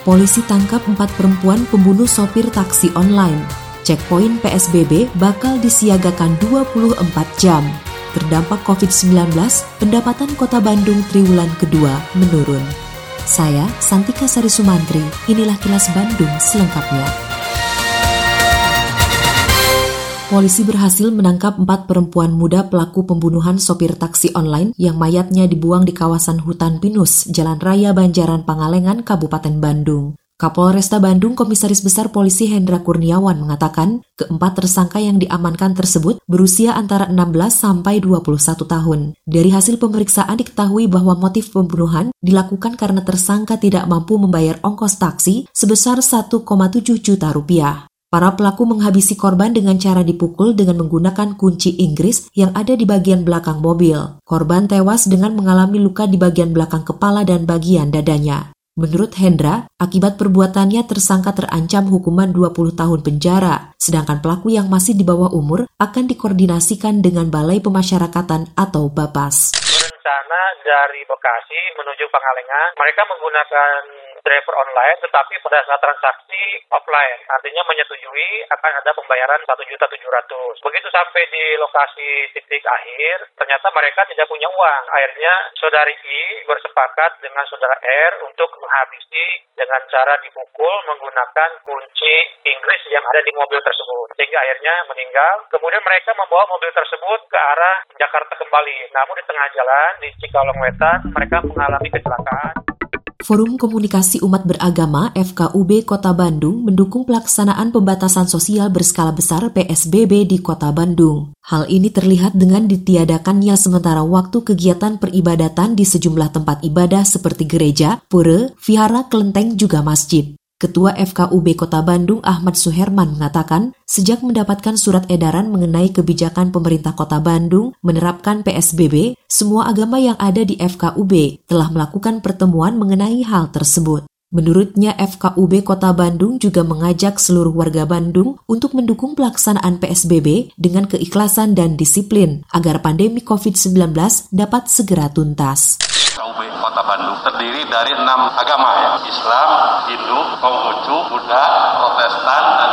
Polisi tangkap empat perempuan pembunuh sopir taksi online. Checkpoint PSBB bakal disiagakan 24 jam. Terdampak COVID-19, pendapatan kota Bandung triwulan kedua menurun. Saya, Santika Sari Sumantri, inilah kilas Bandung selengkapnya. Polisi berhasil menangkap empat perempuan muda pelaku pembunuhan sopir taksi online yang mayatnya dibuang di kawasan hutan pinus, Jalan Raya Banjaran Pangalengan, Kabupaten Bandung. Kapolresta Bandung Komisaris Besar Polisi Hendra Kurniawan mengatakan keempat tersangka yang diamankan tersebut berusia antara 16 sampai 21 tahun. Dari hasil pemeriksaan diketahui bahwa motif pembunuhan dilakukan karena tersangka tidak mampu membayar ongkos taksi sebesar 1,7 juta rupiah. Para pelaku menghabisi korban dengan cara dipukul dengan menggunakan kunci Inggris yang ada di bagian belakang mobil. Korban tewas dengan mengalami luka di bagian belakang kepala dan bagian dadanya. Menurut Hendra, akibat perbuatannya tersangka terancam hukuman 20 tahun penjara, sedangkan pelaku yang masih di bawah umur akan dikoordinasikan dengan Balai Pemasyarakatan atau BAPAS. Berencana dari Bekasi menuju Pangalengan, mereka menggunakan driver online tetapi pada saat transaksi offline artinya menyetujui akan ada pembayaran satu juta tujuh ratus. Begitu sampai di lokasi titik akhir ternyata mereka tidak punya uang. Akhirnya saudari I bersepakat dengan saudara R untuk menghabisi dengan cara dipukul menggunakan kunci Inggris yang ada di mobil tersebut sehingga akhirnya meninggal. Kemudian mereka membawa mobil tersebut ke arah Jakarta kembali. Namun di tengah jalan di Cikalong Wetan mereka mengalami kecelakaan Forum Komunikasi Umat Beragama FKUB Kota Bandung mendukung pelaksanaan pembatasan sosial berskala besar PSBB di Kota Bandung. Hal ini terlihat dengan ditiadakannya sementara waktu kegiatan peribadatan di sejumlah tempat ibadah seperti gereja, pura, vihara, kelenteng, juga masjid. Ketua FKUB Kota Bandung Ahmad Suherman mengatakan, sejak mendapatkan surat edaran mengenai kebijakan pemerintah Kota Bandung menerapkan PSBB, semua agama yang ada di FKUB telah melakukan pertemuan mengenai hal tersebut. Menurutnya FKUB Kota Bandung juga mengajak seluruh warga Bandung untuk mendukung pelaksanaan PSBB dengan keikhlasan dan disiplin agar pandemi COVID-19 dapat segera tuntas. KUB Kota Bandung terdiri dari enam agama ya Islam, Hindu, Konghucu, Buddha, Protestan dan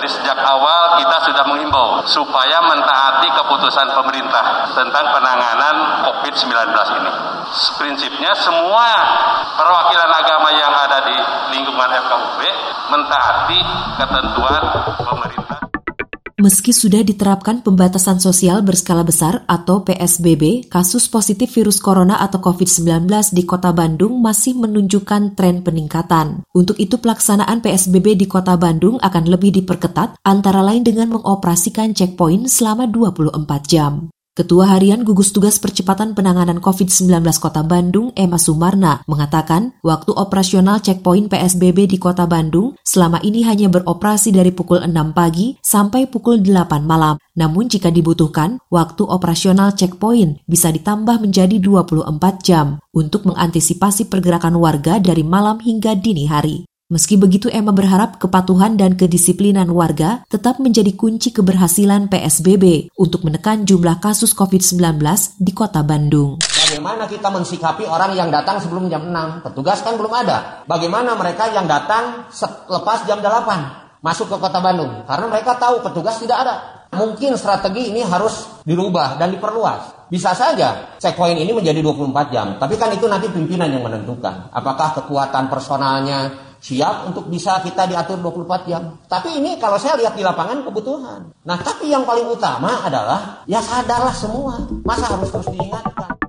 dari sejak awal kita sudah menghimbau supaya mentaati keputusan pemerintah tentang penanganan COVID-19 ini. Prinsipnya semua perwakilan agama yang ada di lingkungan FKUB mentaati ketentuan pemerintah. Meski sudah diterapkan pembatasan sosial berskala besar atau PSBB, kasus positif virus corona atau COVID-19 di kota Bandung masih menunjukkan tren peningkatan. Untuk itu pelaksanaan PSBB di kota Bandung akan lebih diperketat, antara lain dengan mengoperasikan checkpoint selama 24 jam. Ketua Harian Gugus Tugas Percepatan Penanganan COVID-19 Kota Bandung, Emma Sumarna, mengatakan waktu operasional checkpoint PSBB di Kota Bandung selama ini hanya beroperasi dari pukul 6 pagi sampai pukul 8 malam. Namun jika dibutuhkan, waktu operasional checkpoint bisa ditambah menjadi 24 jam untuk mengantisipasi pergerakan warga dari malam hingga dini hari. Meski begitu, Emma berharap kepatuhan dan kedisiplinan warga tetap menjadi kunci keberhasilan PSBB untuk menekan jumlah kasus COVID-19 di kota Bandung. Bagaimana kita mensikapi orang yang datang sebelum jam 6? Petugas kan belum ada. Bagaimana mereka yang datang lepas jam 8 masuk ke kota Bandung? Karena mereka tahu petugas tidak ada. Mungkin strategi ini harus dirubah dan diperluas. Bisa saja checkpoint ini menjadi 24 jam. Tapi kan itu nanti pimpinan yang menentukan. Apakah kekuatan personalnya, siap untuk bisa kita diatur 24 jam. Tapi ini kalau saya lihat di lapangan kebutuhan. Nah, tapi yang paling utama adalah ya sadarlah semua. Masa harus terus diingatkan.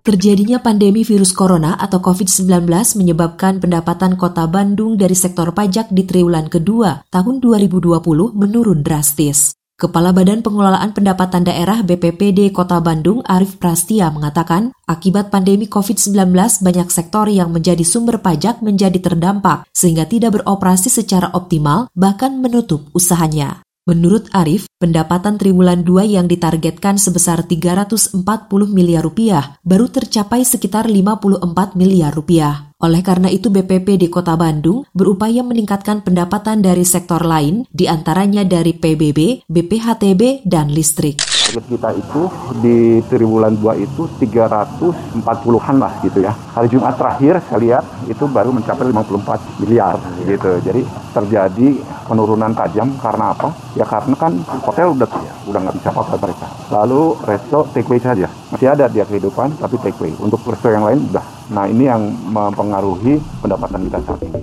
Terjadinya pandemi virus corona atau COVID-19 menyebabkan pendapatan kota Bandung dari sektor pajak di triwulan kedua tahun 2020 menurun drastis. Kepala Badan Pengelolaan Pendapatan Daerah BPPD Kota Bandung Arif Prastia mengatakan, akibat pandemi COVID-19 banyak sektor yang menjadi sumber pajak menjadi terdampak sehingga tidak beroperasi secara optimal bahkan menutup usahanya. Menurut Arif, pendapatan triwulan 2 yang ditargetkan sebesar 340 miliar rupiah baru tercapai sekitar 54 miliar rupiah. Oleh karena itu BPP di Kota Bandung berupaya meningkatkan pendapatan dari sektor lain, di antaranya dari PBB, BPHTB, dan listrik. Target kita itu di triwulan 2 itu 340-an lah gitu ya. Hari Jumat terakhir saya lihat itu baru mencapai 54 miliar gitu. Jadi terjadi penurunan tajam karena apa? Ya karena kan hotel udah udah nggak bisa pakai mereka. Lalu resto take away saja. Masih ada dia kehidupan tapi take away. Untuk resto yang lain udah Nah ini yang mempengaruhi pendapatan kita saat ini.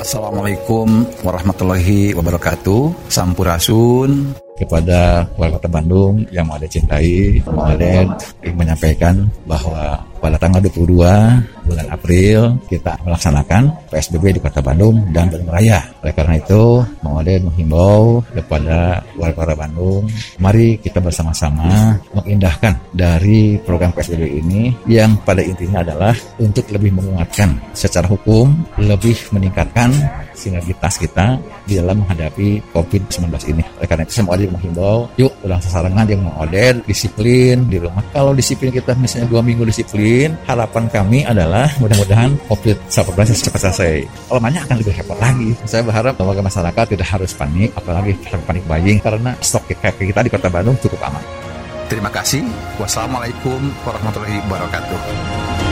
Assalamualaikum warahmatullahi wabarakatuh. Sampurasun kepada warga Bandung yang ada cintai, ada menyampaikan bahwa pada tanggal 22 bulan April kita melaksanakan PSBB di Kota Bandung dan Bandung Raya. Oleh karena itu, Mengode menghimbau kepada warga Kota Bandung, mari kita bersama-sama mengindahkan dari program PSBB ini yang pada intinya adalah untuk lebih menguatkan secara hukum, lebih meningkatkan sinergitas kita di dalam menghadapi COVID-19 ini. Oleh karena itu saya mau menghimbau, yuk ulang sasarangan yang mau disiplin di rumah. Kalau disiplin kita misalnya dua minggu disiplin, harapan kami adalah mudah-mudahan COVID-19 cepat selesai. Banyak akan lebih hebat lagi. Saya berharap warga masyarakat tidak harus panik, apalagi panik buying, karena stok kita di Kota Bandung cukup aman. Terima kasih. Wassalamualaikum warahmatullahi wabarakatuh.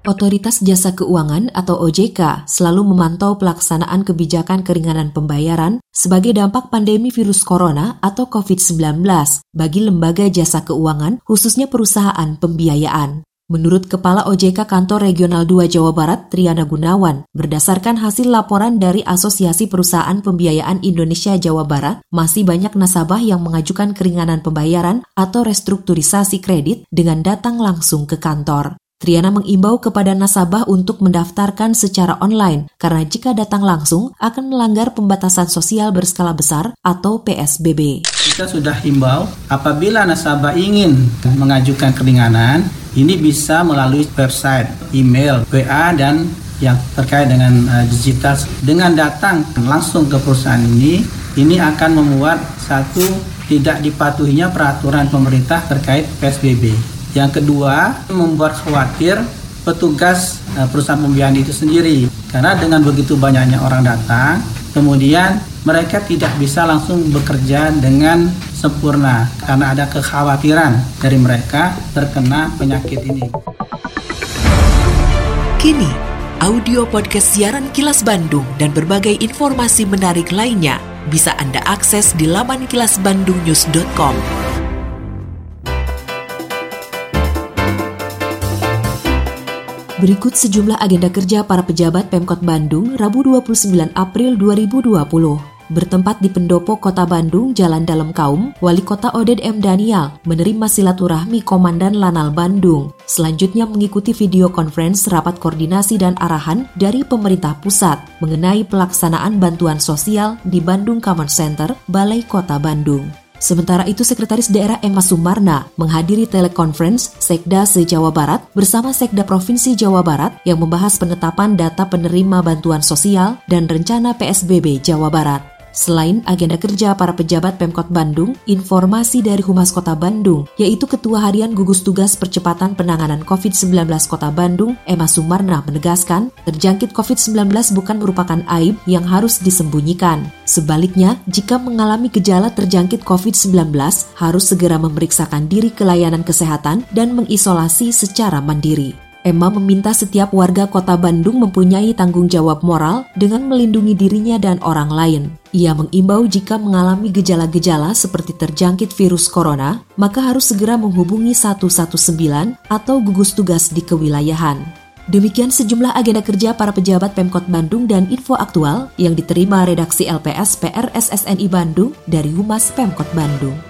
Otoritas Jasa Keuangan atau OJK selalu memantau pelaksanaan kebijakan keringanan pembayaran sebagai dampak pandemi virus corona atau COVID-19 bagi lembaga jasa keuangan khususnya perusahaan pembiayaan. Menurut Kepala OJK Kantor Regional 2 Jawa Barat, Triana Gunawan, berdasarkan hasil laporan dari Asosiasi Perusahaan Pembiayaan Indonesia Jawa Barat, masih banyak nasabah yang mengajukan keringanan pembayaran atau restrukturisasi kredit dengan datang langsung ke kantor. Triana mengimbau kepada nasabah untuk mendaftarkan secara online karena jika datang langsung akan melanggar pembatasan sosial berskala besar atau PSBB. Kita sudah himbau apabila nasabah ingin mengajukan keringanan, ini bisa melalui website, email, WA dan yang terkait dengan uh, digital. Dengan datang langsung ke perusahaan ini, ini akan membuat satu tidak dipatuhinya peraturan pemerintah terkait PSBB. Yang kedua, membuat khawatir petugas eh, perusahaan pembiayaan itu sendiri. Karena dengan begitu banyaknya orang datang, kemudian mereka tidak bisa langsung bekerja dengan sempurna karena ada kekhawatiran dari mereka terkena penyakit ini. Kini, audio podcast siaran Kilas Bandung dan berbagai informasi menarik lainnya bisa Anda akses di laman kilasbandungnews.com. Berikut sejumlah agenda kerja para pejabat Pemkot Bandung Rabu 29 April 2020. Bertempat di Pendopo Kota Bandung, Jalan Dalam Kaum, Wali Kota Oded M. Daniel menerima silaturahmi Komandan Lanal Bandung. Selanjutnya mengikuti video conference rapat koordinasi dan arahan dari pemerintah pusat mengenai pelaksanaan bantuan sosial di Bandung Common Center, Balai Kota Bandung. Sementara itu, Sekretaris Daerah Emma Sumarna menghadiri telekonferensi Sekda se-Jawa Barat bersama Sekda Provinsi Jawa Barat yang membahas penetapan data penerima bantuan sosial dan rencana PSBB Jawa Barat. Selain agenda kerja para pejabat Pemkot Bandung, informasi dari Humas Kota Bandung, yaitu Ketua Harian Gugus Tugas Percepatan Penanganan COVID-19 Kota Bandung, Emma Sumarna menegaskan, terjangkit COVID-19 bukan merupakan aib yang harus disembunyikan. Sebaliknya, jika mengalami gejala terjangkit COVID-19, harus segera memeriksakan diri ke layanan kesehatan dan mengisolasi secara mandiri. Emma meminta setiap warga kota Bandung mempunyai tanggung jawab moral dengan melindungi dirinya dan orang lain. Ia mengimbau jika mengalami gejala-gejala seperti terjangkit virus corona, maka harus segera menghubungi 119 atau gugus tugas di kewilayahan. Demikian sejumlah agenda kerja para pejabat Pemkot Bandung dan info aktual yang diterima redaksi LPS PRSSNI Bandung dari Humas Pemkot Bandung.